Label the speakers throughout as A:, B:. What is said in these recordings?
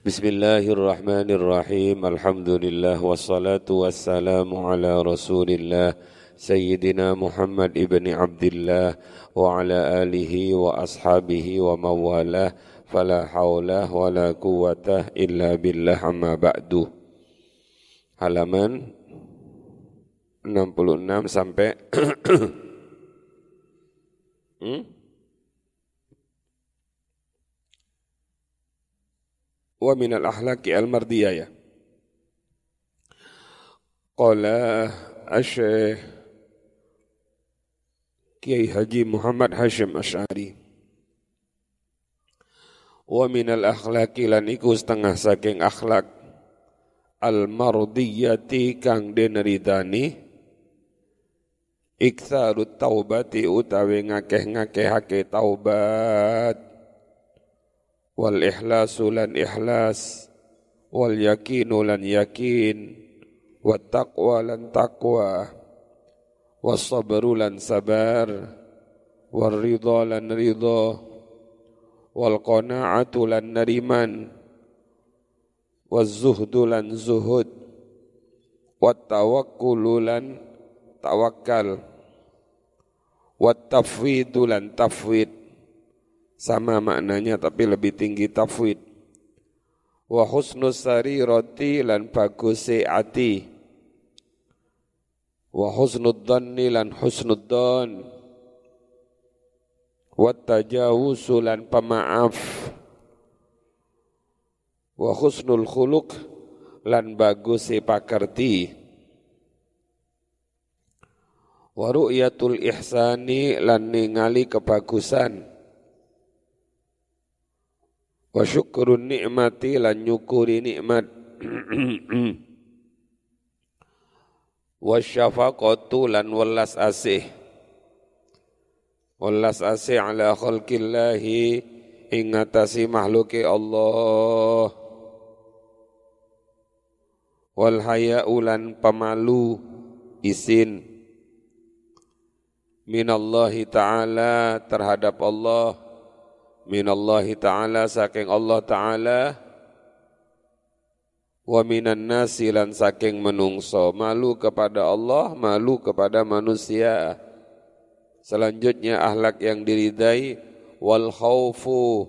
A: Bismillahirrahmanirrahim Alhamdulillah Wassalatu wassalamu ala rasulillah Sayyidina Muhammad ibn Abdullah Wa ala alihi wa ashabihi wa mawalah Fala hawla wa la quwata illa billah amma ba'du Halaman 66 sampai hmm? Wa min al-ahlaki al-mardiyah ya. Qala Asyikh Kiai Haji Muhammad Hashim Ash'ari Wa min al-akhlaki lan iku setengah saking akhlak al-mardiyati kang den ridani iktsaru taubati utawi ngakeh-ngakehake taubat wal ikhlasu lan ikhlas. Wal yakinu lan yakin. Wat taqwa lan taqwa. Was sabru lan sabar. Wal ridha lan ridha. Wal qana'atu lan nariman. Zuhdu lan zuhud. Wat tawakkulu lan tawakkal. Wat tafwidu lan tafwid sama maknanya tapi lebih tinggi tafwid. Wa husnus sarirati lan bagus ati. Wa husnud dhanni lan husnud dhan. Wa tajawusu lan pemaaf. Wa husnul khuluq lan bagus pakerti. Wa ru'yatul ihsani lan ningali kebagusan wa syukurun nikmati lan nyukuri nikmat. Wa syafaqatu lan welas asih. Welas asih ala khalqillahi ing atasi makhluki Allah. Wal haya'u lan pemalu isin. Minallahi ta'ala terhadap Allah minallahi ta'ala saking Allah ta'ala. Wa minan nasi lan saking menungso. Malu kepada Allah malu kepada manusia. Selanjutnya ahlak yang diridai. Wal khaufu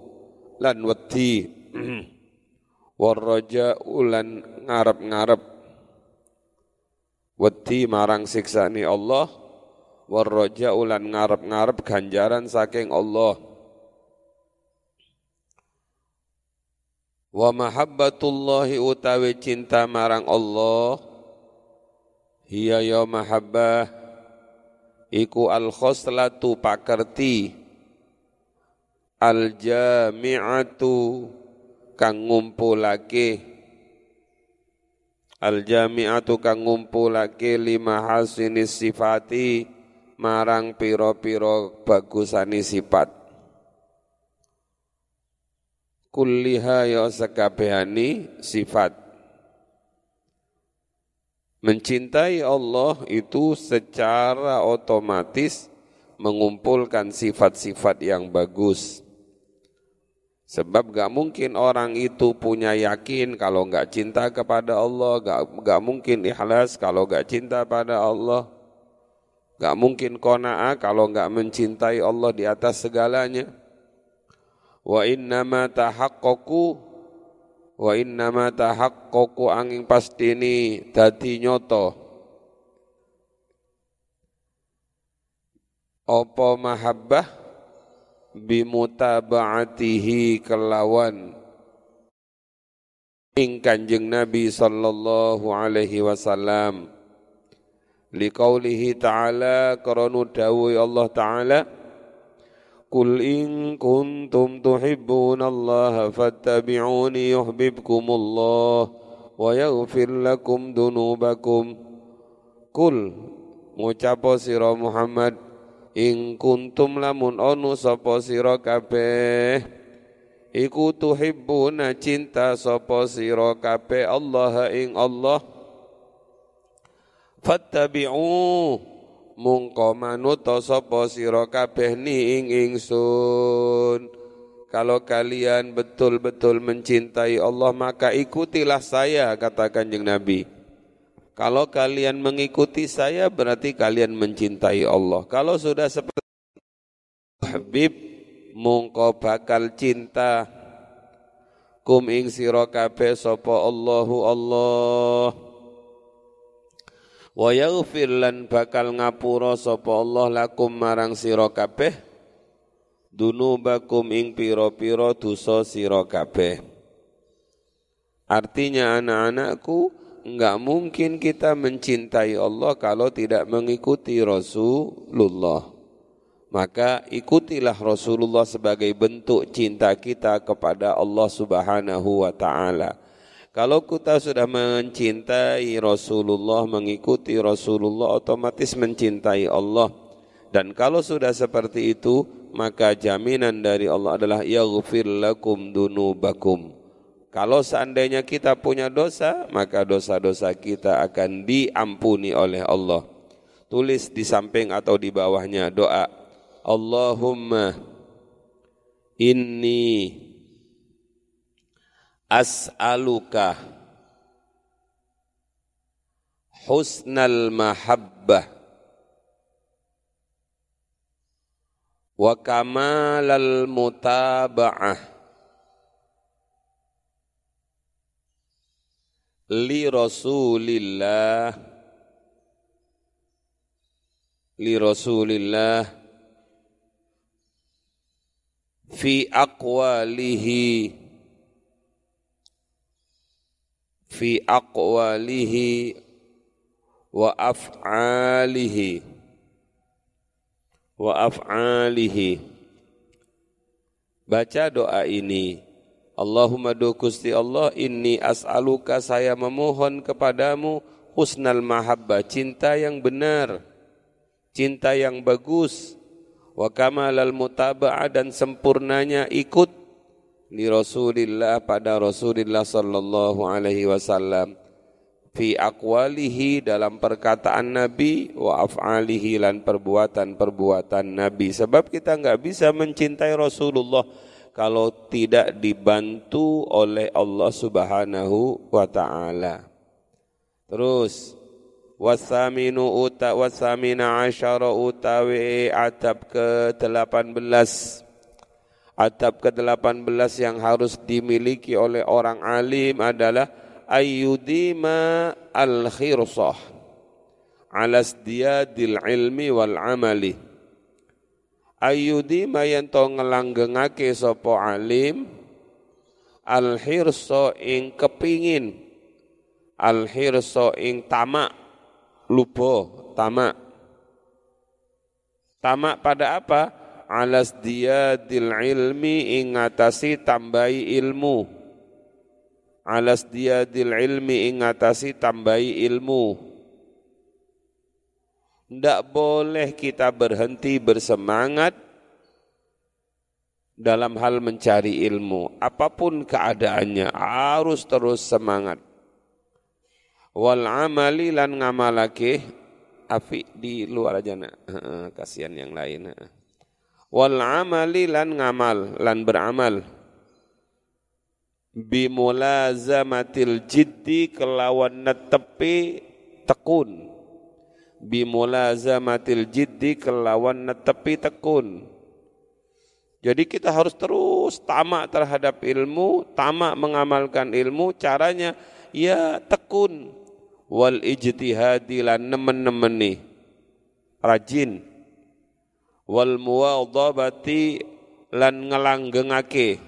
A: lan wedi. Wal raja'u lan ngarep-ngarep. Wedi marang siksani Allah. Wal raja'u lan ngarep-ngarep ganjaran saking Allah wa mahabbatullahi utawi cinta marang Allah hiya ya mahabbah iku al khoslatu pakerti al jami'atu kang ngumpulake al jami'atu kang ngumpulake lima hasinis sifati marang piro-piro bagusani sifat kulliha ya sakabehani sifat Mencintai Allah itu secara otomatis mengumpulkan sifat-sifat yang bagus. Sebab gak mungkin orang itu punya yakin kalau gak cinta kepada Allah, gak, gak mungkin ikhlas kalau gak cinta pada Allah. Gak mungkin kona'ah kalau gak mencintai Allah di atas segalanya wa innama tahaqqaqu wa innama tahaqqaqu angin pastini dadi nyoto. Apa mahabbah? Bimutaba'atihi kelawan. Ing kanjeng Nabi sallallahu alaihi wasallam. Liqaulihi ta'ala karanu dawuh Allah ta'ala قل إن كنتم تحبون الله فاتبعوني يحببكم الله ويغفر لكم ذنوبكم قل ngucapo sira Muhammad ing kuntum lamun onu sapa sira kabeh iku tuhibbuna cinta sapa sira kabeh Allah ing Allah fattabi'u mungko manut sapa sira kabeh ni ing ingsun kalau kalian betul-betul mencintai Allah maka ikutilah saya kata kanjeng Nabi. Kalau kalian mengikuti saya berarti kalian mencintai Allah. Kalau sudah seperti Habib mungko bakal cinta kum ing sira kabeh sapa Allahu Allah. Wa yaghfir lan bakal ngapura sapa Allah lakum marang sira kabeh dunubakum ing piro-piro dosa sira kabeh. Artinya anak-anakku, enggak mungkin kita mencintai Allah kalau tidak mengikuti Rasulullah. Maka ikutilah Rasulullah sebagai bentuk cinta kita kepada Allah Subhanahu wa taala. Kalau kita sudah mencintai Rasulullah, mengikuti Rasulullah, otomatis mencintai Allah. Dan kalau sudah seperti itu, maka jaminan dari Allah adalah yaghfir lakum dunubakum. Kalau seandainya kita punya dosa, maka dosa-dosa kita akan diampuni oleh Allah. Tulis di samping atau di bawahnya doa. Allahumma inni as'aluka husnal mahabbah wa kamalal mutaba'ah li rasulillah li rasulillah fi aqwalihi fi aqwalihi wa af'alihi wa af'alihi. Baca doa ini. Allahumma do Gusti Allah inni as'aluka saya memohon kepadamu husnal mahabbah cinta yang benar cinta yang bagus wa kamalal mutaba'ah dan sempurnanya ikut di Rasulillah pada Rasulullah sallallahu alaihi wasallam. Fi aqwalihi dalam perkataan Nabi wa af'alihi lan perbuatan-perbuatan Nabi. Sebab kita nggak bisa mencintai Rasulullah kalau tidak dibantu oleh Allah Subhanahu wa taala. Terus wasaminu uta wasamina asyara utawi adab ke-18 adab ke-18 yang harus dimiliki oleh orang alim adalah ayyudima al-khirsah. Ala isdiyadil ilmi wal amali. Ayyudima yang to ngelanggengake sapa alim al hirsa ing kepingin al hirsa ing tamak lupa tamak. Tamak pada apa alas diyadil ilmi ing ngatasi tambahi ilmu alas diadil ilmi ingatasi tambahi ilmu. Tidak boleh kita berhenti bersemangat dalam hal mencari ilmu. Apa pun keadaannya, harus terus semangat. Wal amali lan ngamalake, afi di luar aja nak, kasihan yang lain. Wal amali lan ngamal, lan beramal. Bimulazamatil jiddi kelawan netepi tekun. Bimulazamatil jiddi kelawan netepi tekun. Jadi kita harus terus tamak terhadap ilmu tamak mengamalkan ilmu. Caranya ya tekun. Wal ijtihadi lan nemen-nemeni. Rajin wal muwadhabati lan ngelanggengake.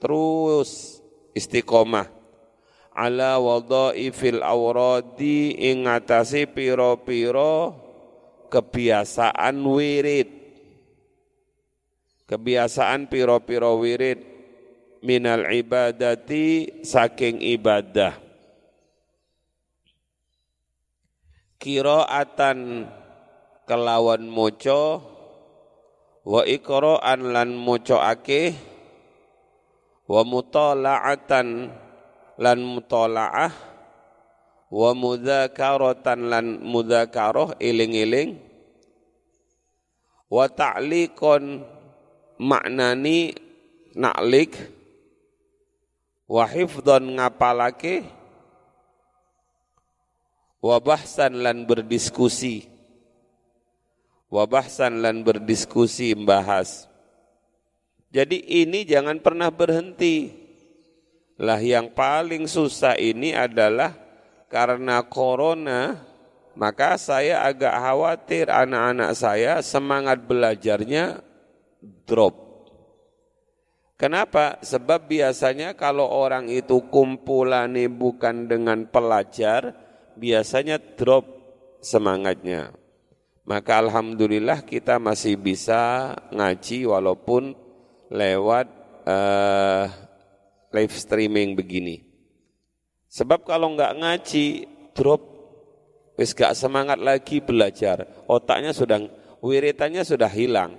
A: Terus istiqomah. Ala fil awradi ing ngatasi piro-piro kebiasaan wirid. Kebiasaan piro-piro wirid. Minal ibadati saking ibadah. Kiroatan kelawan moco wa ikroan lan moco akeh wa mutala'atan lan mutala'ah wa mudzakaratan lan mudzakarah iling-iling. Wa ta'liqon maknani naklik wahifdon ngapalake. Wabahsan lan berdiskusi wabahsan lan berdiskusi membahas jadi ini jangan pernah berhenti lah yang paling susah ini adalah karena corona maka saya agak khawatir anak-anak saya semangat belajarnya drop Kenapa? Sebab biasanya kalau orang itu kumpulan bukan dengan pelajar, biasanya drop semangatnya. Maka alhamdulillah kita masih bisa ngaji walaupun lewat uh, live streaming begini. Sebab kalau nggak ngaji, drop, wis gak semangat lagi belajar. Otaknya sudah, wiritannya sudah hilang.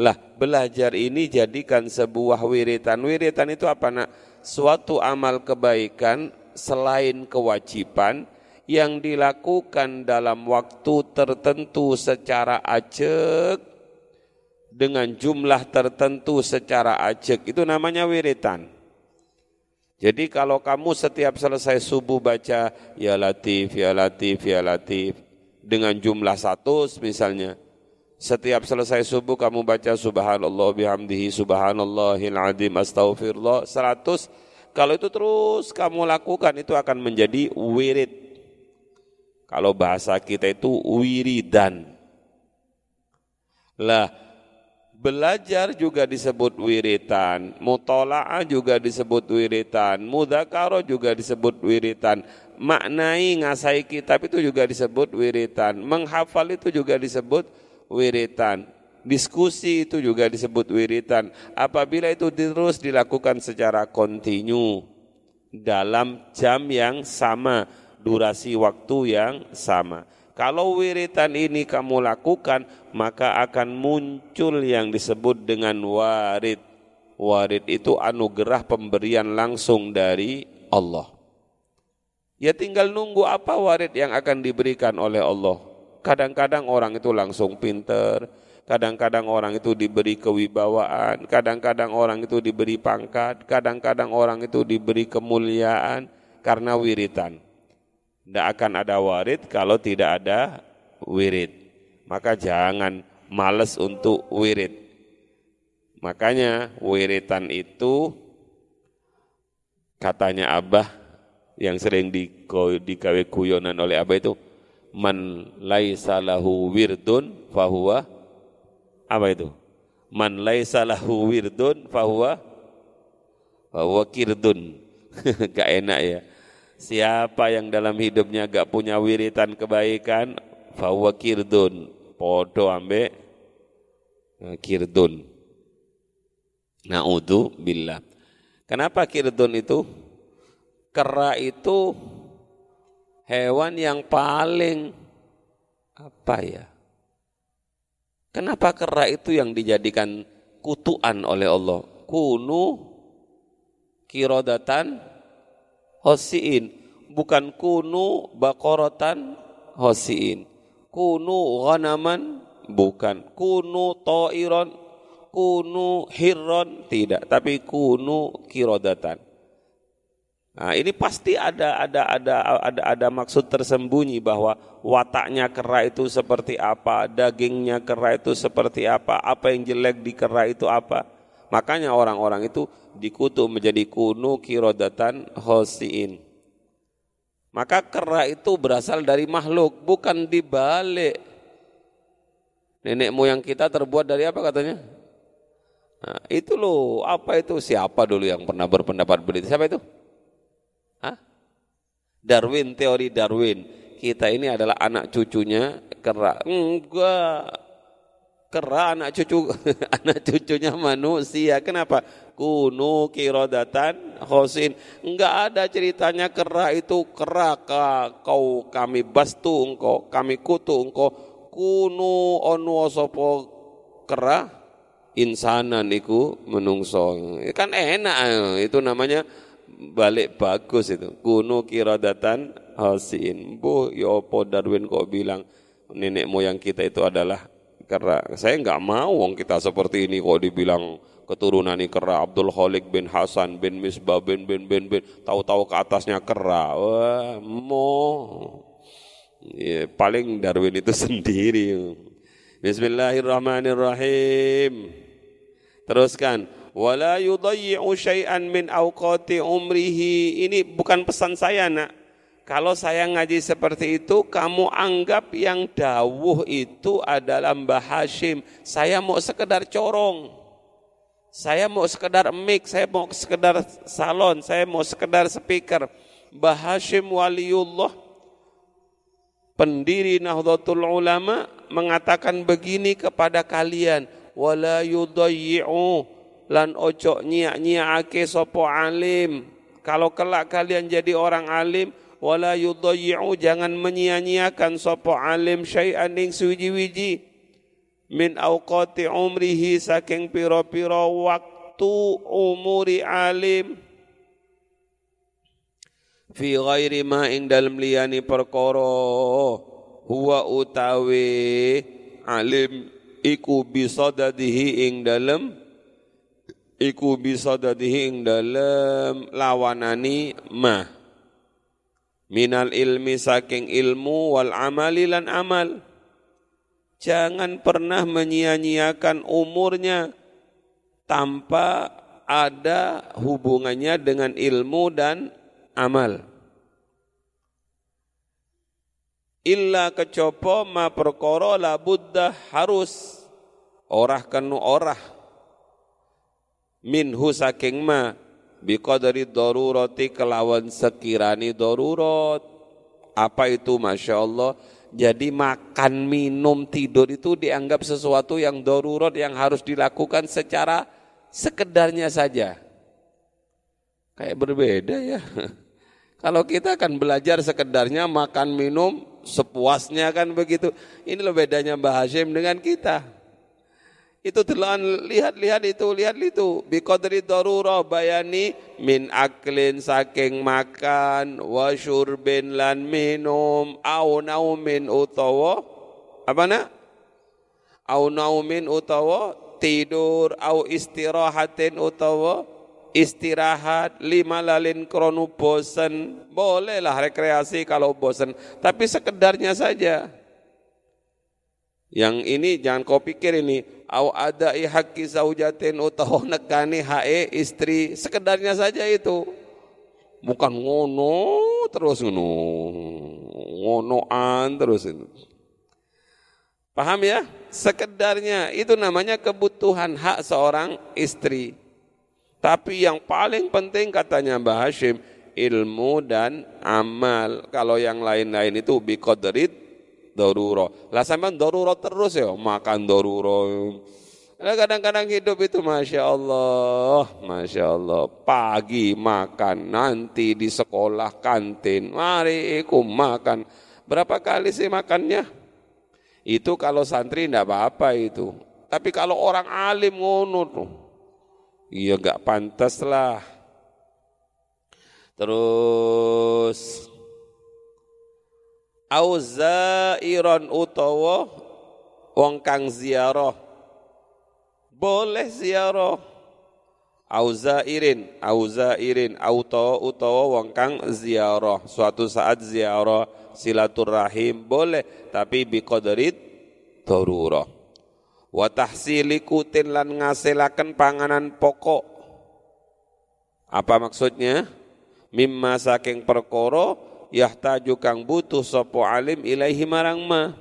A: Lah belajar ini jadikan sebuah wiritan. Wiritan itu apa nak? Suatu amal kebaikan selain kewajiban yang dilakukan dalam waktu tertentu secara ajek dengan jumlah tertentu secara ajek itu namanya wiritan. Jadi kalau kamu setiap selesai subuh baca ya latif, ya latif, ya latif dengan jumlah satu misalnya, setiap selesai subuh kamu baca subhanallah bihamdihi subhanallahil azim astaghfirullah 100. Kalau itu terus kamu lakukan itu akan menjadi wirid. Kalau bahasa kita itu wiridan. Lah, belajar juga disebut wiritan, mutola'ah juga disebut wiritan, mudakaro juga disebut wiritan, maknai ngasai kitab itu juga disebut wiritan, menghafal itu juga disebut wiritan. Diskusi itu juga disebut wiritan. Apabila itu terus dilakukan secara kontinu dalam jam yang sama, durasi waktu yang sama. Kalau wiritan ini kamu lakukan, maka akan muncul yang disebut dengan warid. Warid itu anugerah pemberian langsung dari Allah. Ya tinggal nunggu apa warid yang akan diberikan oleh Allah. Kadang-kadang orang itu langsung pinter, kadang-kadang orang itu diberi kewibawaan, kadang-kadang orang itu diberi pangkat, kadang-kadang orang itu diberi kemuliaan karena wiritan. Tidak akan ada warid kalau tidak ada wirid. Maka jangan males untuk wirid. Makanya wiritan itu katanya Abah yang sering dikawe kuyonan oleh Abah itu man laisa lahu wirdun fahuwa apa itu? Man laisa lahu wirdun fahuwa fahuwa kirdun. gak enak ya. Siapa yang dalam hidupnya gak punya wiritan kebaikan, fahuwa kirdun. Podo ambe eh, kirdun. Na'udhu billah. Kenapa kirdun itu? Kera itu hewan yang paling apa ya? Kenapa kera itu yang dijadikan kutuan oleh Allah? Kunu kirodatan hosiin. Bukan kunu bakorotan hosiin. Kunu ghanaman bukan. Kunu to'iron, kunu hirron tidak. Tapi kunu kirodatan. Nah, ini pasti ada ada ada ada ada maksud tersembunyi bahwa wataknya kera itu seperti apa, dagingnya kera itu seperti apa, apa yang jelek di kera itu apa. Makanya orang-orang itu dikutuk menjadi kunu kirodatan hosiin. Maka kera itu berasal dari makhluk, bukan dibalik. Nenek moyang kita terbuat dari apa katanya? Nah, itu loh, apa itu? Siapa dulu yang pernah berpendapat begitu? Siapa itu? Darwin, teori Darwin. Kita ini adalah anak cucunya kera. Enggak. Kera anak cucu anak cucunya manusia. Kenapa? Kunu kirodatan khosin. Enggak ada ceritanya kera itu kera kau kami bastu engkau, kami kutu engkau. Kunu onu sopo kera insanan iku menungso. Kan enak itu namanya balik bagus itu. Kuno kiradatan hasin. Bu, ya apa Darwin kok bilang nenek moyang kita itu adalah kera. Saya nggak mau wong kita seperti ini kok dibilang keturunan ini kera Abdul Khalik bin Hasan bin Misbah bin bin bin bin tahu-tahu ke atasnya kera. Wah, mo. Ya, paling Darwin itu sendiri. Bismillahirrahmanirrahim. Teruskan. Wala yudayyi'u syai'an min awqati umrihi. Ini bukan pesan saya nak kalau saya ngaji seperti itu, kamu anggap yang dawuh itu adalah Mbah Hashim. Saya mau sekedar corong. Saya mau sekedar mic, saya mau sekedar salon, saya mau sekedar speaker. Mbah Hashim waliullah, pendiri Nahdlatul Ulama, mengatakan begini kepada kalian. Wala yudayyi'u lan ojo nyiak-nyiake sopo alim. Kalau kelak kalian jadi orang alim, wala yudayyi'u jangan menyia-nyiakan sapa alim syai'an ing suwiji-wiji min awqati umrihi saking pira-pira waktu umuri alim. Fi ghairi ma ing dalem liyani perkara huwa utawi alim iku bisadadihi ing dalem iku bisadadihi ing dalem lawanani mah minal ilmi saking ilmu wal amali lan amal. Jangan pernah menyia-nyiakan umurnya tanpa ada hubungannya dengan ilmu dan amal. Illa kecopo ma perkara la buddha harus orah kenu orah minhu saking ma biqadari darurati kelawan sekirani darurat. Apa itu Masya Allah? Jadi makan, minum, tidur itu dianggap sesuatu yang darurat yang harus dilakukan secara sekedarnya saja. Kayak berbeda ya. Kalau kita akan belajar sekedarnya makan, minum, sepuasnya kan begitu. Ini loh bedanya Mbah Hashim dengan kita. Itu telan lihat-lihat itu, lihat itu. Biqadri darurah bayani min aklin saking makan wa syurbin lan minum au naumin utawa apa nak? Au naumin utawa tidur au istirahatin utawa istirahat lima lalin kronu bosen bolehlah rekreasi kalau bosen tapi sekedarnya saja yang ini jangan kau pikir ini au ada haqqi zaujatin utawa nekani hae istri sekedarnya saja itu. Bukan ngono terus ngono. Ngonoan terus itu. Paham ya? Sekedarnya itu namanya kebutuhan hak seorang istri. Tapi yang paling penting katanya Mbah Hashim ilmu dan amal. Kalau yang lain-lain itu biqadrit doruro. Lah sampean doruro terus ya, makan doruro. Nah, kadang-kadang hidup itu Masya Allah, Masya Allah. Pagi makan, nanti di sekolah kantin, mari ikut makan. Berapa kali sih makannya? Itu kalau santri enggak apa-apa itu. Tapi kalau orang alim ngono tuh, iya gak pantas lah. Terus au zairon utawa wong kang ziarah. Boleh ziarah. Au zairin au zairin auto utawa wong kang ziarah. Suatu saat ziarah silaturahim boleh tapi biqadrit darurah. Wa tahsili kutin lan ngasilaken panganan pokok. Apa maksudnya? Mimma saking perkara yahtaju kang butuh sopo alim ilaihi marang ma.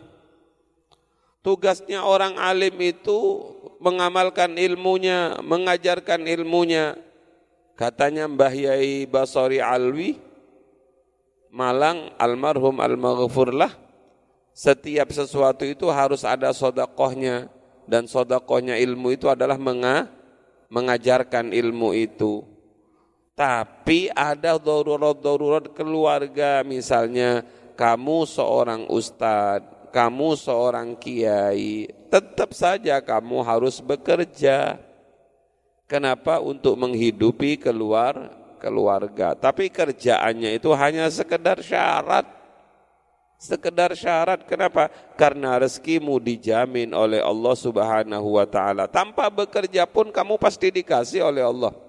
A: Tugasnya orang alim itu mengamalkan ilmunya, mengajarkan ilmunya. Katanya Mbah Yai Basori Alwi, Malang almarhum al-maghfurlah, setiap sesuatu itu harus ada sodakohnya. Dan sodakohnya ilmu itu adalah mengajarkan ilmu itu. Tapi ada darurat-darurat keluarga misalnya kamu seorang ustadz, kamu seorang kiai, tetap saja kamu harus bekerja. Kenapa? Untuk menghidupi keluar keluarga. Tapi kerjaannya itu hanya sekedar syarat. Sekedar syarat. Kenapa? Karena rezekimu dijamin oleh Allah Subhanahu wa taala. Tanpa bekerja pun kamu pasti dikasih oleh Allah.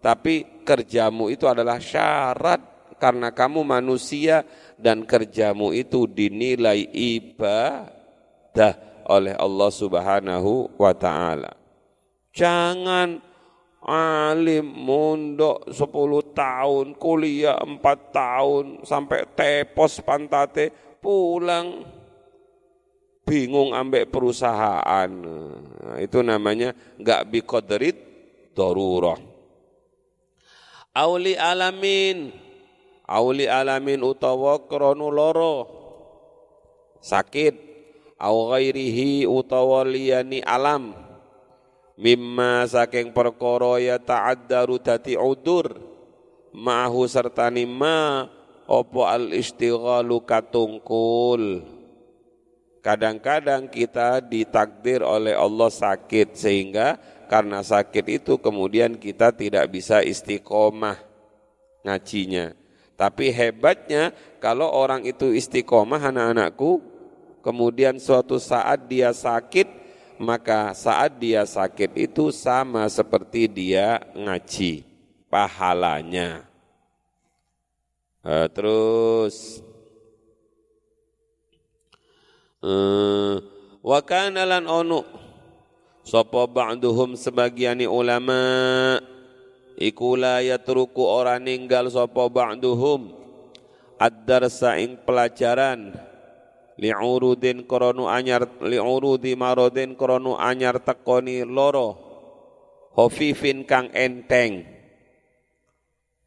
A: Tapi kerjamu itu adalah syarat karena kamu manusia dan kerjamu itu dinilai ibadah oleh Allah Subhanahu wa taala. Jangan alim mondok 10 tahun, kuliah 4 tahun sampai tepos pantate, pulang bingung ambek perusahaan. Nah, itu namanya enggak biqadrit darurah. Auli alamin. Auli alamin utawa krana lara. Sakit. Au ghairihi utawa liyani alam. Mimma saking perkara ya ta'addaru dadi udur. Ma'hu sertani ma opo al istighalu katungkul. Kadang-kadang kita ditakdir oleh Allah sakit sehingga karena sakit itu kemudian kita tidak bisa istiqomah ngajinya tapi hebatnya kalau orang itu istiqomah anak-anakku kemudian suatu saat dia sakit maka saat dia sakit itu sama seperti dia ngaji pahalanya. Uh, terus uh, onu sapa ba'duhum sebagiani ulama iku la yatruku ora ninggal sapa ba'duhum. Ad-darsa ing pelajaran li'urudin koronu anyar li'urudi marodin koronu anyar tekoni loro hofifin kang enteng.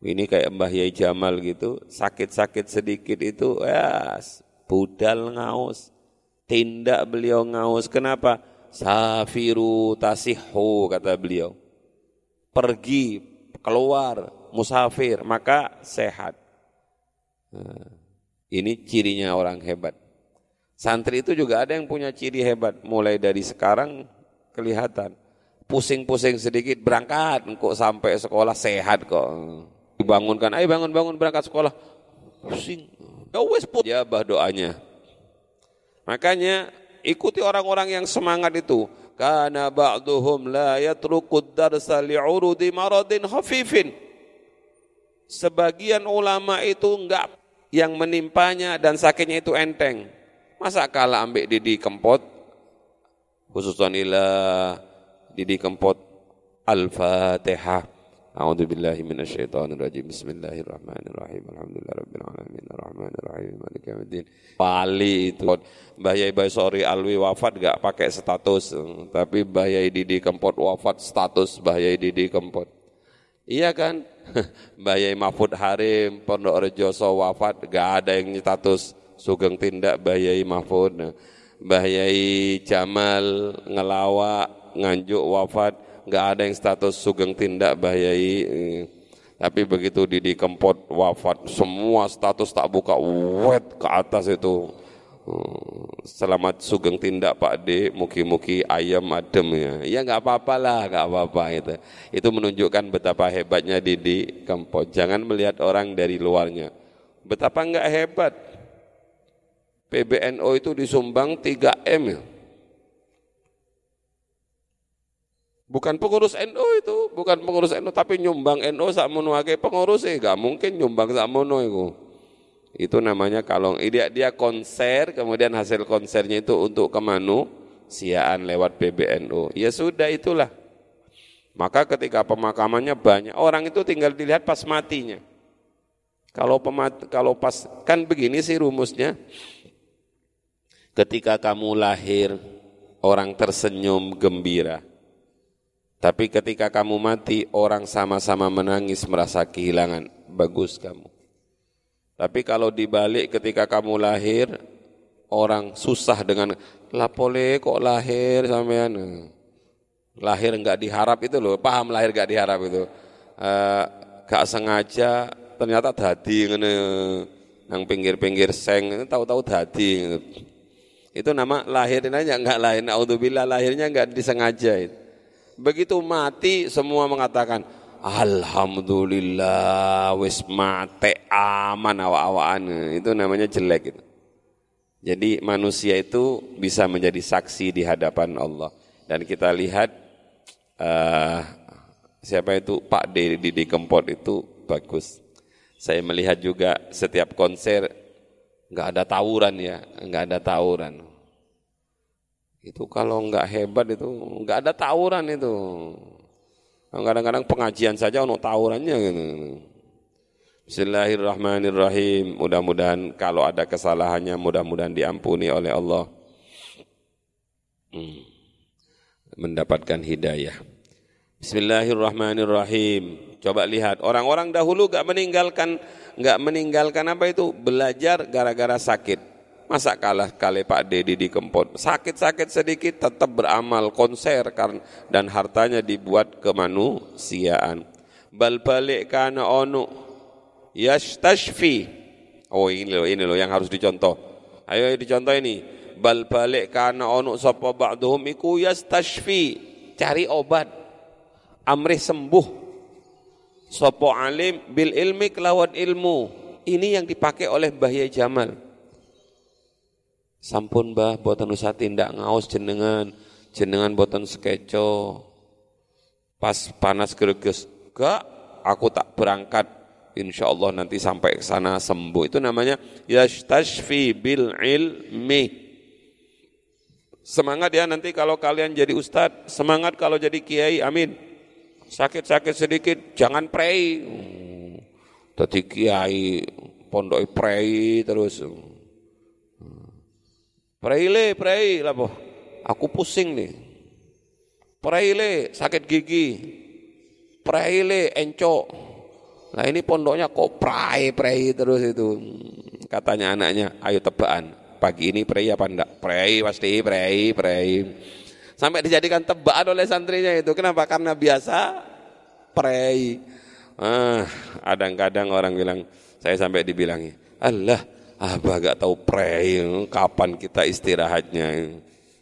A: Ini kayak Mbah Yai Jamal gitu sakit-sakit sedikit itu ya budal ngaus tindak beliau ngaus kenapa safiru tasihu kata beliau pergi keluar musafir maka sehat nah, ini cirinya orang hebat Santri itu juga ada yang punya ciri hebat, mulai dari sekarang kelihatan. Pusing-pusing sedikit berangkat, kok sampai sekolah sehat kok. Dibangunkan, ayo bangun-bangun berangkat sekolah. Pusing. Ya wes put. Ya bah doanya. Makanya ikuti orang-orang yang semangat itu. Karena ba'duhum la yatrukud darsa li'urudi maradin khafifin. Sebagian ulama itu enggak yang menimpanya dan sakitnya itu enteng Masa kalah ambek Didi Kempot? Khususan ila Didi Kempot Al-Fatihah. A'udzu billahi minasyaitonir rajim. Bismillahirrahmanirrahim. Alhamdulillahirabbil alamin. Arrahmanir rahim. Maliki yaumiddin. Pali itu. Mbah Yai Baisori Alwi wafat gak pakai status, tapi Mbah Yai Didi Kempot wafat status Mbah Yai Didi Kempot. Iya kan? Mbah Yai Mahfud Harim Pondok Rejoso wafat gak ada yang status Sugeng Tindak Bayai Mahfud Bayai Jamal ngelawa nganjuk wafat nggak ada yang status Sugeng Tindak Bayai tapi begitu Didi Kempot wafat semua status tak buka wet ke atas itu. Selamat sugeng tindak Pak D muki-muki ayam adem ya. Ya nggak apa-apa lah nggak apa-apa itu. Itu menunjukkan betapa hebatnya Didi Kempot. Jangan melihat orang dari luarnya. Betapa nggak hebat. PBNO itu disumbang 3M ya. Bukan pengurus NU itu, bukan pengurus NU tapi nyumbang NU sak menuake pengurus eh gak mungkin nyumbang sak mono itu. Itu namanya kalau dia dia konser kemudian hasil konsernya itu untuk kemanusiaan lewat PBNU. Ya sudah itulah. Maka ketika pemakamannya banyak orang itu tinggal dilihat pas matinya. Kalau pemat, kalau pas kan begini sih rumusnya. Ketika kamu lahir, orang tersenyum gembira. Tapi ketika kamu mati, orang sama-sama menangis merasa kehilangan. Bagus kamu. Tapi kalau dibalik ketika kamu lahir, orang susah dengan lapole kok lahir sampean. Lahir enggak diharap itu loh, paham lahir enggak diharap itu. Uh, gak sengaja ternyata dadi ngene nang pinggir-pinggir seng tahu-tahu dadi itu nama lahirin aja enggak lain. Alhamdulillah lahirnya enggak disengaja. Begitu mati semua mengatakan Alhamdulillah wis mate aman awa-awaan. Itu namanya jelek itu. Jadi manusia itu bisa menjadi saksi di hadapan Allah. Dan kita lihat uh, siapa itu Pak D di, di Kempot itu bagus. Saya melihat juga setiap konser nggak ada tawuran ya, nggak ada tawuran. Itu kalau nggak hebat itu nggak ada tawuran itu. Kadang-kadang pengajian saja untuk tawurannya gitu. Bismillahirrahmanirrahim. Mudah-mudahan kalau ada kesalahannya mudah-mudahan diampuni oleh Allah. Hmm. Mendapatkan hidayah. Bismillahirrahmanirrahim. Coba lihat orang-orang dahulu gak meninggalkan gak meninggalkan apa itu belajar gara-gara sakit. Masa kalah kali Pak Dedi di Kempot. Sakit-sakit sedikit tetap beramal konser dan hartanya dibuat kemanusiaan. Bal balik kana onu yastashfi. Oh ini loh, ini loh yang harus dicontoh. Ayo dicontoh ini. Bal balik kana ono sapa ba'dhum iku yastashfi. Cari obat. Amrih sembuh. Sopo alim bil ilmi kelawan ilmu. Ini yang dipakai oleh Bahya Jamal. Sampun bah, boten usah tindak ngaos jenengan, jenengan boten sekeco. Pas panas greges, gak, aku tak berangkat insya Allah nanti sampai ke sana sembuh. Itu namanya yastashfi bil ilmi. Semangat ya nanti kalau kalian jadi ustadz, semangat kalau jadi kiai, amin. Sakit-sakit sedikit, jangan pray. Tadi kiai, pondok pray terus. Pray le, pray lah boh. Aku pusing nih. Pray le, sakit gigi. Pray le, encok Nah ini pondoknya kok prai-prai terus itu. Katanya anaknya, ayo tebakan. Pagi ini prai apa enggak? Prai pasti, prai, prai. Sampai dijadikan tebakan oleh santrinya itu. Kenapa? Karena biasa prai. Ah, kadang-kadang orang bilang, saya sampai dibilangi, Allah, abah gak tahu prai, kapan kita istirahatnya.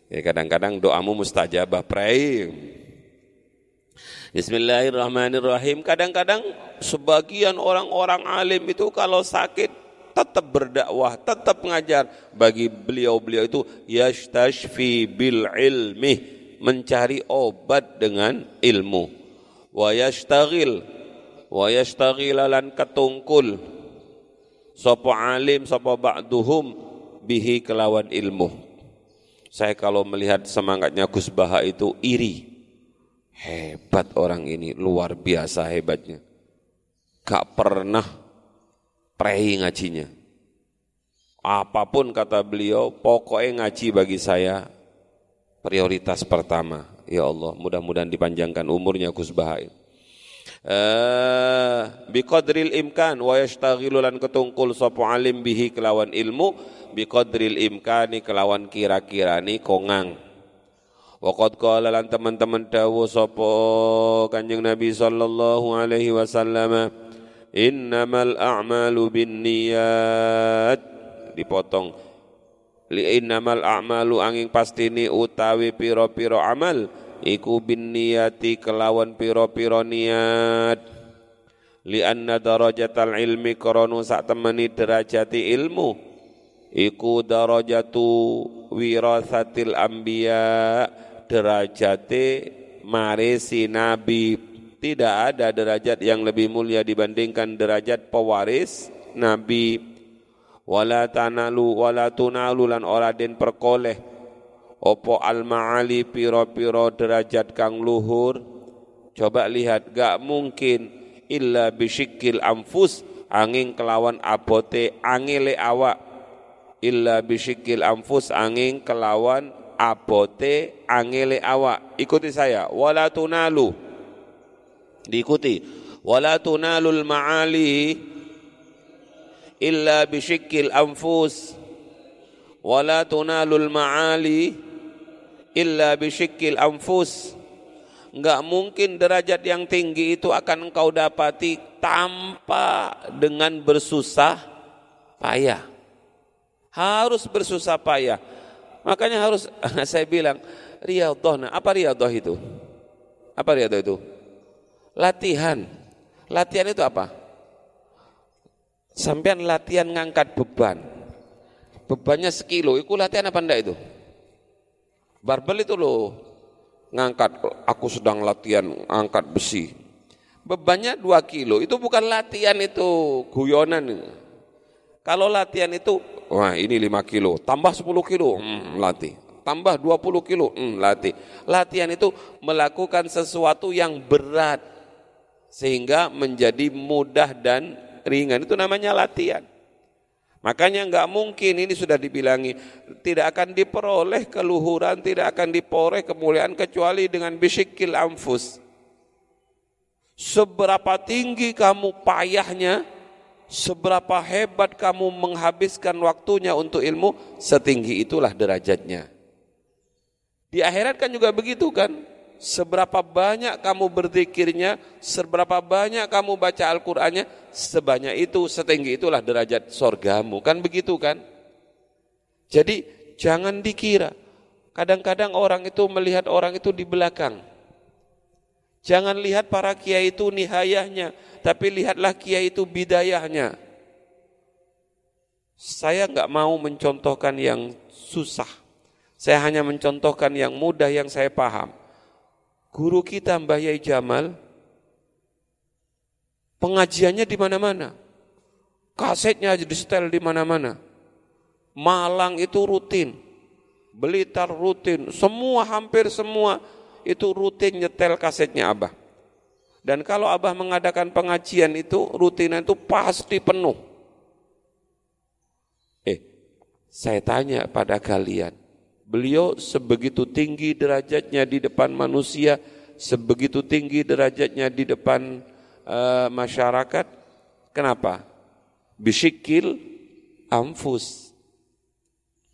A: Ya kadang-kadang doamu mustajabah prai. Bismillahirrahmanirrahim. Kadang-kadang sebagian orang-orang alim itu kalau sakit tetap berdakwah, tetap mengajar. Bagi beliau-beliau itu yashtashfi bil ilmi, mencari obat dengan ilmu. Wa yashtagil, wa yashtagil lan ketungkul. Sopo alim, sopo ba'duhum bihi kelawan ilmu. Saya kalau melihat semangatnya Gus Baha itu iri Hebat orang ini, luar biasa hebatnya. Gak pernah prei ngajinya. Apa pun kata beliau, pokoknya ngaji bagi saya prioritas pertama. Ya Allah, mudah-mudahan dipanjangkan umurnya Gus Bahai. Uh, biqadril imkan wa yashtaghilu lan ketungkul sapa alim bihi kelawan ilmu biqadril imkani kelawan kira-kira ni kongang. Waqad qala lan teman-teman dawuh sapa Kanjeng Nabi sallallahu alaihi wasallam innamal a'malu binniyat. Dipotong. Li innamal a'malu angin pastini utawi piro-piro amal iku binniyati kelawan piro-piro niat. Li anna darajatal ilmi koronu sak temani derajati ilmu. Iku darajatu wirasatil anbiya derajate marisi nabi. Tidak ada derajat yang lebih mulia dibandingkan derajat pewaris nabi. Wala tanalu wala tunalu lan ora den perkoleh opo al maali piro-piro derajat kang luhur? Coba lihat gak mungkin illa bisyikil amfus angin kelawan abote angile awak. Illa bisyikil amfus angin kelawan abote angele awak. Ikuti saya wala tunalu. Diikuti wala tunalul maali illa bisyikil anfus. Wala tunalul maali illa bisyikil anfus enggak mungkin derajat yang tinggi itu akan engkau dapati tanpa dengan bersusah payah harus bersusah payah Makanya harus saya bilang riyadhah. Apa riyadhah itu? Apa riyadhah itu? Latihan. Latihan itu apa? Sampean latihan ngangkat beban. bebannya sekilo, itu latihan apa enggak itu? Barbel itu loh, ngangkat, aku sedang latihan angkat besi. Bebannya dua kilo, itu bukan latihan itu, guyonan. Kalau latihan itu, wah ini lima kilo, tambah sepuluh kilo, hmm, latih. Tambah dua puluh kilo, hmm, latih. Latihan itu melakukan sesuatu yang berat, sehingga menjadi mudah dan ringan. Itu namanya latihan. Makanya nggak mungkin ini sudah dibilangi tidak akan diperoleh keluhuran, tidak akan diperoleh kemuliaan kecuali dengan bisikil amfus. Seberapa tinggi kamu payahnya, seberapa hebat kamu menghabiskan waktunya untuk ilmu, setinggi itulah derajatnya. Di akhirat kan juga begitu kan? Seberapa banyak kamu berzikirnya, seberapa banyak kamu baca Al-Qur'annya, sebanyak itu, setinggi itulah derajat sorgamu. Kan begitu kan? Jadi jangan dikira. Kadang-kadang orang itu melihat orang itu di belakang. Jangan lihat para kiai itu nihayahnya, tapi lihatlah kiai itu bidayahnya. Saya nggak mau mencontohkan yang susah. Saya hanya mencontohkan yang mudah yang saya paham guru kita Mbah Yai Jamal pengajiannya di mana-mana. Kasetnya di setel di mana-mana. Malang itu rutin. Blitar rutin. Semua hampir semua itu rutin nyetel kasetnya Abah. Dan kalau Abah mengadakan pengajian itu rutinan itu pasti penuh. Eh, saya tanya pada kalian, Beliau sebegitu tinggi derajatnya di depan manusia, sebegitu tinggi derajatnya di depan uh, masyarakat. Kenapa? Bisikil amfus.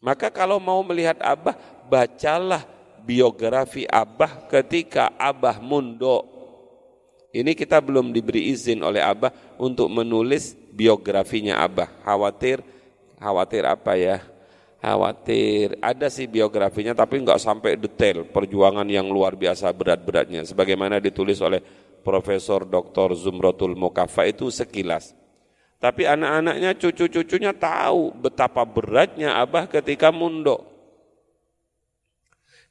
A: Maka kalau mau melihat Abah, bacalah biografi Abah ketika Abah mundo. Ini kita belum diberi izin oleh Abah untuk menulis biografinya Abah. Khawatir, khawatir apa ya? Khawatir. Ada sih biografinya tapi enggak sampai detail perjuangan yang luar biasa berat-beratnya. Sebagaimana ditulis oleh Profesor Dr. Zumratul Mukafa itu sekilas. Tapi anak-anaknya, cucu-cucunya tahu betapa beratnya Abah ketika mundok.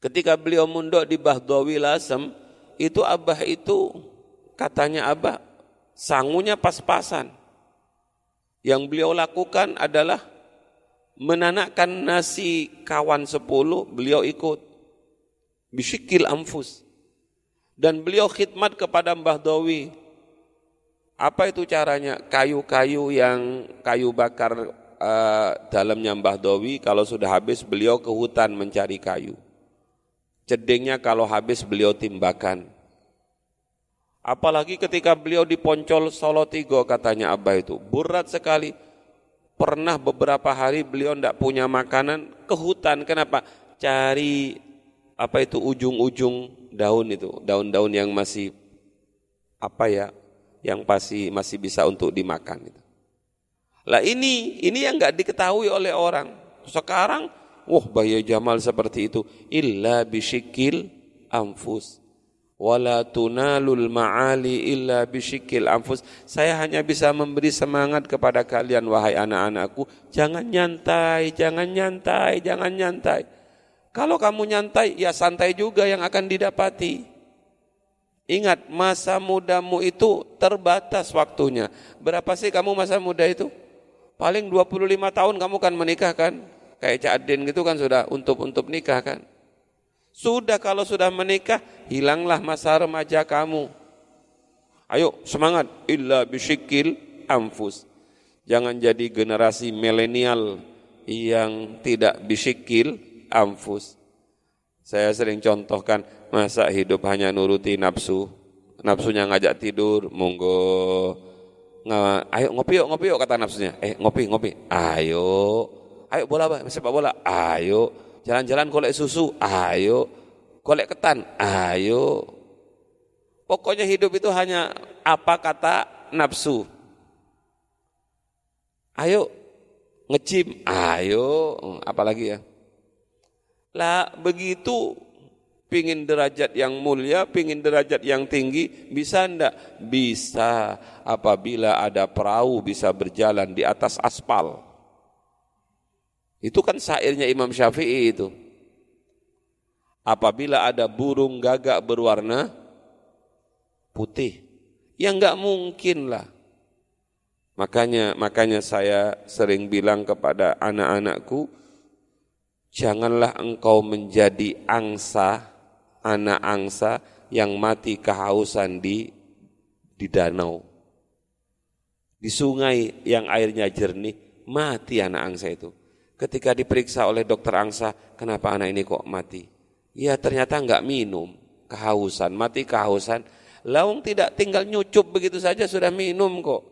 A: Ketika beliau mundok di Bahdawi Lasem, itu Abah itu katanya Abah sangunya pas-pasan. Yang beliau lakukan adalah menanakkan nasi kawan sepuluh, beliau ikut. Bisikil amfus. Dan beliau khidmat kepada Mbah Dawi. Apa itu caranya? Kayu-kayu yang kayu bakar uh, dalamnya Mbah Dawi, kalau sudah habis beliau ke hutan mencari kayu. Cedengnya kalau habis beliau timbakan. Apalagi ketika beliau di Poncol Solo Tigo katanya Abah itu, berat sekali pernah beberapa hari beliau tidak punya makanan ke hutan. Kenapa? Cari apa itu ujung-ujung daun itu, daun-daun yang masih apa ya, yang pasti masih bisa untuk dimakan itu. Lah ini, ini yang nggak diketahui oleh orang. Sekarang, wah bahaya Jamal seperti itu. Illa bisyikil amfus wala tunalul ma'ali illa bisyikil anfus. Saya hanya bisa memberi semangat kepada kalian wahai anak-anakku, jangan nyantai, jangan nyantai, jangan nyantai. Kalau kamu nyantai, ya santai juga yang akan didapati. Ingat, masa mudamu itu terbatas waktunya. Berapa sih kamu masa muda itu? Paling 25 tahun kamu kan menikah kan? Kayak Cak Adin gitu kan sudah untuk untuk nikah kan? Sudah kalau sudah menikah, hilanglah masa remaja kamu. Ayo semangat, illa bisyikil amfus. Jangan jadi generasi milenial yang tidak bisyikil amfus. Saya sering contohkan, masa hidup hanya nuruti nafsu. Nafsunya ngajak tidur, monggo. Nggak, ayo ngopi yuk, ngopi yuk kata nafsunya. Eh ngopi, ngopi. Ayo. Ayo bola, sepak bola. Ayo Jalan-jalan kolek susu, ayo. Kolek ketan, ayo. Pokoknya hidup itu hanya apa kata nafsu. Ayo ngecim, ayo, apalagi ya. Lah begitu pingin derajat yang mulia, pingin derajat yang tinggi, bisa ndak? Bisa apabila ada perahu bisa berjalan di atas aspal. Itu kan syairnya Imam Syafi'i itu. Apabila ada burung gagak berwarna putih, ya enggak mungkin lah. Makanya makanya saya sering bilang kepada anak-anakku, janganlah engkau menjadi angsa, anak angsa yang mati kehausan di di danau. Di sungai yang airnya jernih, mati anak angsa itu. Ketika diperiksa oleh dokter angsa, kenapa anak ini kok mati? Ya ternyata enggak minum, kehausan, mati kehausan. Laung tidak tinggal nyucup begitu saja sudah minum kok.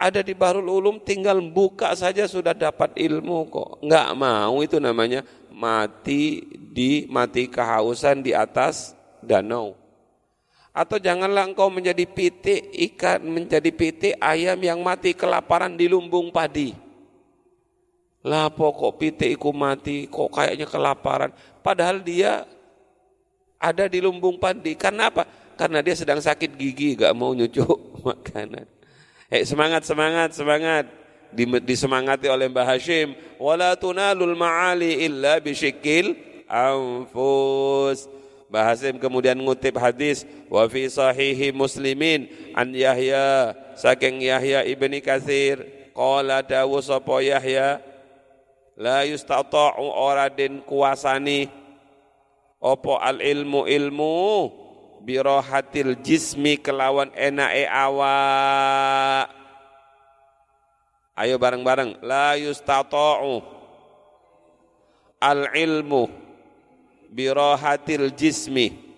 A: Ada di Bahrul Ulum tinggal buka saja sudah dapat ilmu kok. Enggak mau itu namanya mati di mati kehausan di atas danau. Atau janganlah engkau menjadi pitik ikan, menjadi pitik ayam yang mati kelaparan di lumbung padi. Lah pokok pitik iku mati, kok kayaknya kelaparan. Padahal dia ada di lumbung padi. Karena apa? Karena dia sedang sakit gigi, gak mau nyucuk makanan. Eh semangat, semangat, semangat. Disemangati oleh Mbah Hashim. Wala tunalul ma'ali illa bisyikil anfus Mbah Hasim kemudian ngutip hadis wa fi sahihi muslimin an Yahya saking Yahya ibni Katsir qala dawu sapa Yahya la yustata'u ora den kuasani opo al ilmu ilmu birohatil jismi kelawan enake awak ayo bareng-bareng la yustata'u al ilmu birohatil jismi.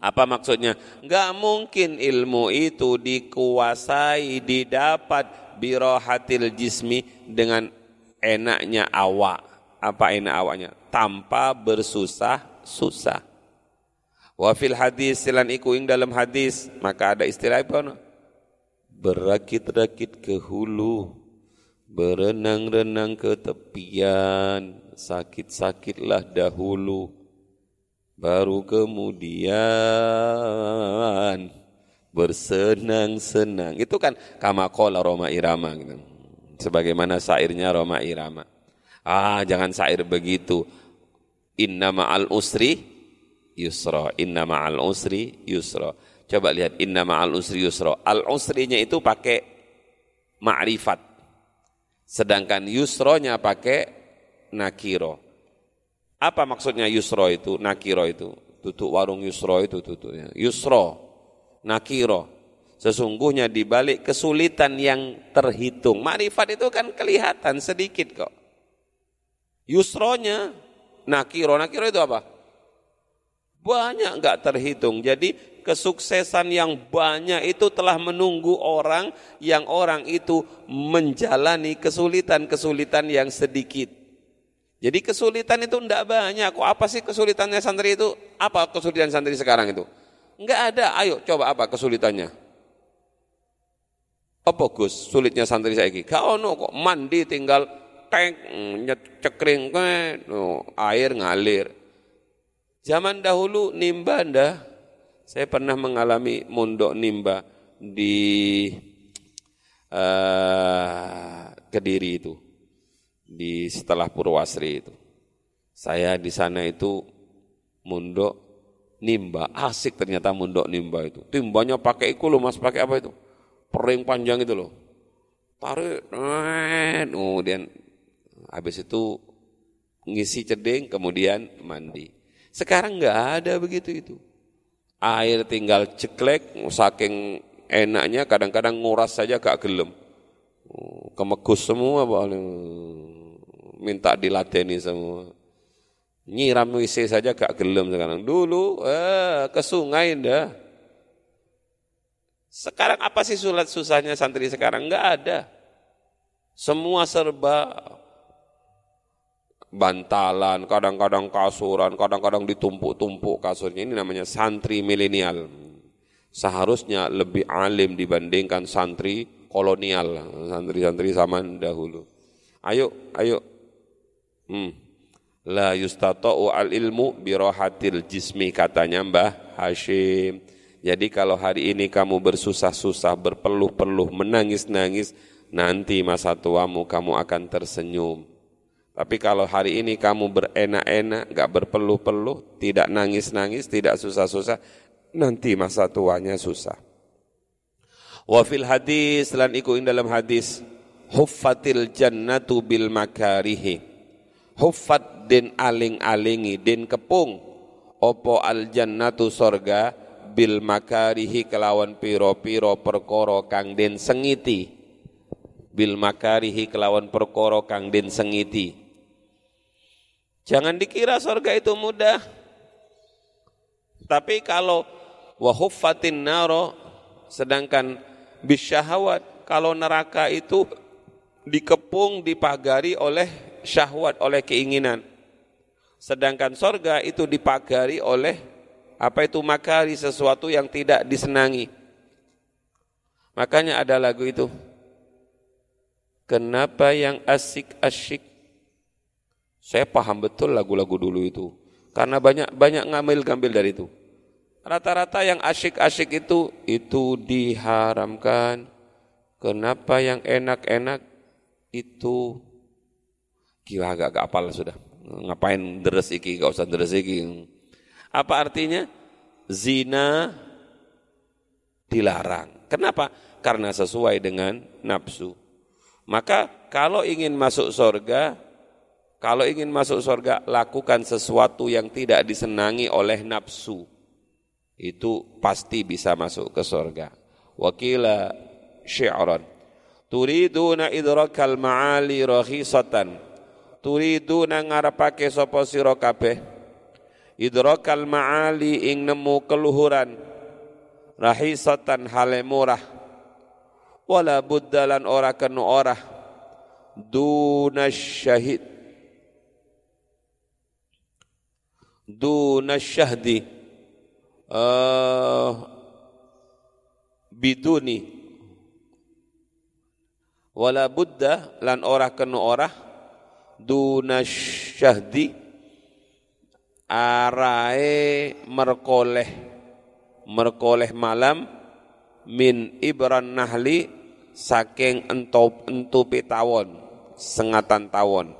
A: Apa maksudnya? Enggak mungkin ilmu itu dikuasai, didapat birohatil jismi dengan enaknya awak. Apa enak awaknya? Tanpa bersusah-susah. Wa fil hadis silan iku ing dalam hadis, maka ada istilah apa? Berakit-rakit ke hulu, berenang-renang ke tepian, sakit-sakitlah dahulu baru kemudian bersenang-senang itu kan kama qala Roma Irama gitu. Sebagaimana syairnya Roma Irama ah jangan syair begitu inna ma'al usri yusra inna ma'al usri yusra coba lihat inna ma'al usri yusra al usrinya itu pakai ma'rifat sedangkan yusronya pakai nakiro. Apa maksudnya yusro itu, nakiro itu? Tutup warung yusro itu tutupnya. Yusro, nakiro. Sesungguhnya di balik kesulitan yang terhitung. Marifat itu kan kelihatan sedikit kok. Yusronya, nakiro. Nakiro itu apa? Banyak nggak terhitung. Jadi kesuksesan yang banyak itu telah menunggu orang yang orang itu menjalani kesulitan-kesulitan yang sedikit. Jadi kesulitan itu tidak banyak. Kok apa sih kesulitannya santri itu? Apa kesulitan santri sekarang itu? Enggak ada. Ayo coba apa kesulitannya? Apa Gus sulitnya santri saya ini? Kau no kok mandi tinggal tank cekring no, air ngalir. Zaman dahulu nimba ndah. Saya pernah mengalami mondok nimba di uh, Kediri itu di setelah Purwasri itu. Saya di sana itu mundok nimba, asik ternyata mundok nimba itu. Timbanya pakai iku loh mas, pakai apa itu? Pering panjang itu loh. Tarik, kemudian habis itu ngisi cedeng, kemudian mandi. Sekarang nggak ada begitu itu. Air tinggal ceklek, saking enaknya kadang-kadang nguras saja gak gelem. Oh, kemegus semua paling minta diladeni semua. Nyiram WC saja gak gelem sekarang. Dulu eh, ke sungai dah. Sekarang apa sih sulat susahnya santri sekarang? Enggak ada. Semua serba bantalan, kadang-kadang kasuran, kadang-kadang ditumpuk-tumpuk kasurnya. Ini namanya santri milenial. Seharusnya lebih alim dibandingkan santri kolonial, santri-santri zaman dahulu. Ayo, ayo Hmm. La yustata'u al ilmu birohatil jismi katanya Mbah Hashim. Jadi kalau hari ini kamu bersusah-susah, berpeluh-peluh, menangis-nangis, nanti masa tuamu kamu akan tersenyum. Tapi kalau hari ini kamu berenak-enak, gak berpeluh-peluh, tidak nangis-nangis, tidak susah-susah, nanti masa tuanya susah. Wa fil hadis lan iku ing dalam hadis huffatil jannatu bil makarihi. Huffat den aling-alingi den kepung opo al jannatu sorga bil makarihi kelawan piro-piro perkoro kang den sengiti bil makarihi kelawan perkoro kang den sengiti Jangan dikira surga itu mudah. Tapi kalau wahuffatin naro sedangkan bisyahawat kalau neraka itu dikepung dipagari oleh syahwat oleh keinginan. Sedangkan sorga itu dipagari oleh apa itu makari sesuatu yang tidak disenangi. Makanya ada lagu itu. Kenapa yang asik-asyik saya paham betul lagu-lagu dulu itu. Karena banyak banyak ngambil-ngambil dari itu. Rata-rata yang asyik-asyik itu, itu diharamkan. Kenapa yang enak-enak itu gila agak gak apal sudah. Ngapain deres iki, gak usah deres iki. Apa artinya? Zina dilarang. Kenapa? Karena sesuai dengan nafsu. Maka kalau ingin masuk surga, kalau ingin masuk surga, lakukan sesuatu yang tidak disenangi oleh nafsu. Itu pasti bisa masuk ke surga. Wakila syi'ran. Turiduna idrakal ma'ali rahisatan. Turiduna ngarapake sopo siro kabeh. Idrakal ma'ali ing nemu keluhuran. Rahisatan hale murah. Wala buddalan ora kenu ora. Duna syahid duna syahdi uh, biduni wala buddha lan ora kenu ora duna syahdi arae merkoleh. Merkoleh malam min ibran nahli saking entop entupi tawon sengatan tawon.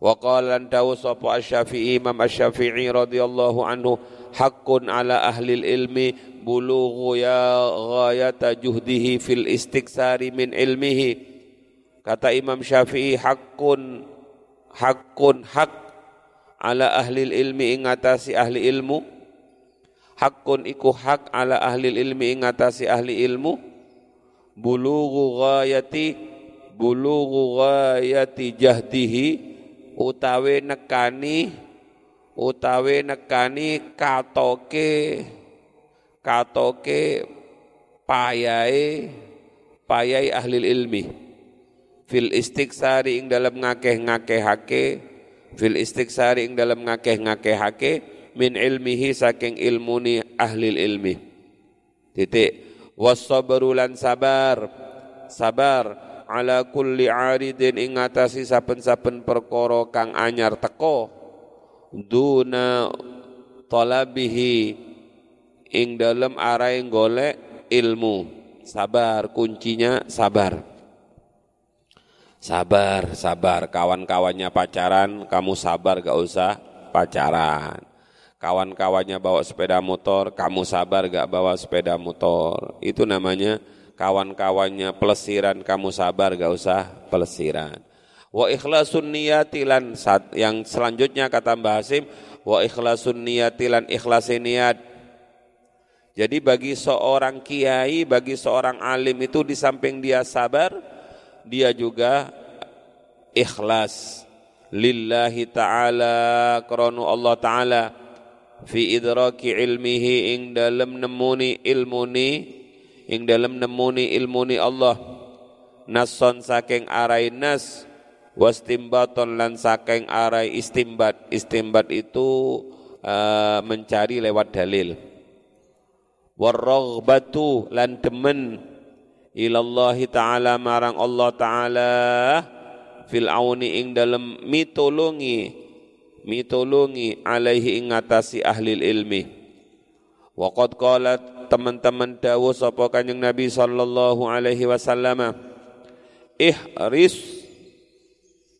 A: Wa qala dawu sapa Asy-Syafi'i Imam Asy-Syafi'i radhiyallahu anhu haqqun ala ahli ilmi bulughu ya ghayata juhdihi fil istiksari min ilmihi. Kata Imam Syafi'i haqqun haqqun hak ala ahli ilmi ingatasi ahli ilmu. Haqqun iku hak ala ahli ilmi ingatasi ahli ilmu. Bulughu ghayati bulughu ghayati jahdihi utawi nekani utawi nekani katoke katoke payai payai ahli ilmi. Fil istiksari ing dalam ngakeh-ngakehake fil istiksari ing dalam ngakeh-ngakehake min ilmihi saking ilmuni ahli ilmi. Titik. Wasabru sabar. Sabar ala kulli aridin ing ngatasi saben-saben perkara kang anyar teko duna talabihi ing dalem arai golek ilmu. Sabar kuncinya sabar sabar sabar. Kawan-kawannya pacaran kamu sabar gak usah pacaran. Kawan-kawannya bawa sepeda motor kamu sabar gak bawa sepeda motor. Itu namanya kawan-kawannya pelesiran kamu sabar gak usah pelesiran. Wa ikhlasun niyati lan yang selanjutnya kata Mbah Hasim wa ikhlasun niyati lan ikhlas niat jadi bagi seorang kiai bagi seorang alim itu di samping dia sabar dia juga ikhlas. Lillahi ta'ala karena Allah ta'ala fi idraki ilmihi ing dalam nemuni ilmuni ing dalam nemuni ilmuni Allah. Nason saking arai nas wastimbaton lan saking arai istimbat. Istimbat itu uh, mencari lewat dalil. Warraghbatu lan demen ilallahi ta'ala marang Allah ta'ala. Fil auni ing dalam mitolongi mitolongi alaihi ing ahli ilmi. Waqad qalat teman-teman dawuh sapa Kanjeng Nabi sallallahu alaihi wasallam ihris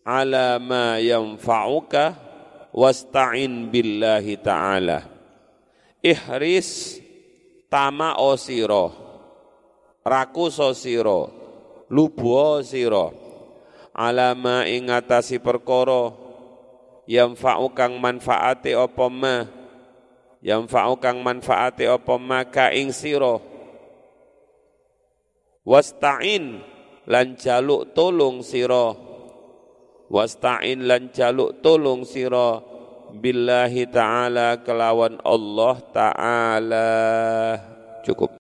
A: ala ma yanfa'uka wasta'in billahi ta'ala. Ihris tama osiro rakuso siro lubuo siro. Alama ingatasi perkoro yang kang manfaate apa ma yang kang manfaate apa ma ka ing siro. Wasta'in lan jaluk tolong siro. Wasta'in lan jaluk tolong siro. Billahi ta'ala kelawan Allah ta'ala. Cukup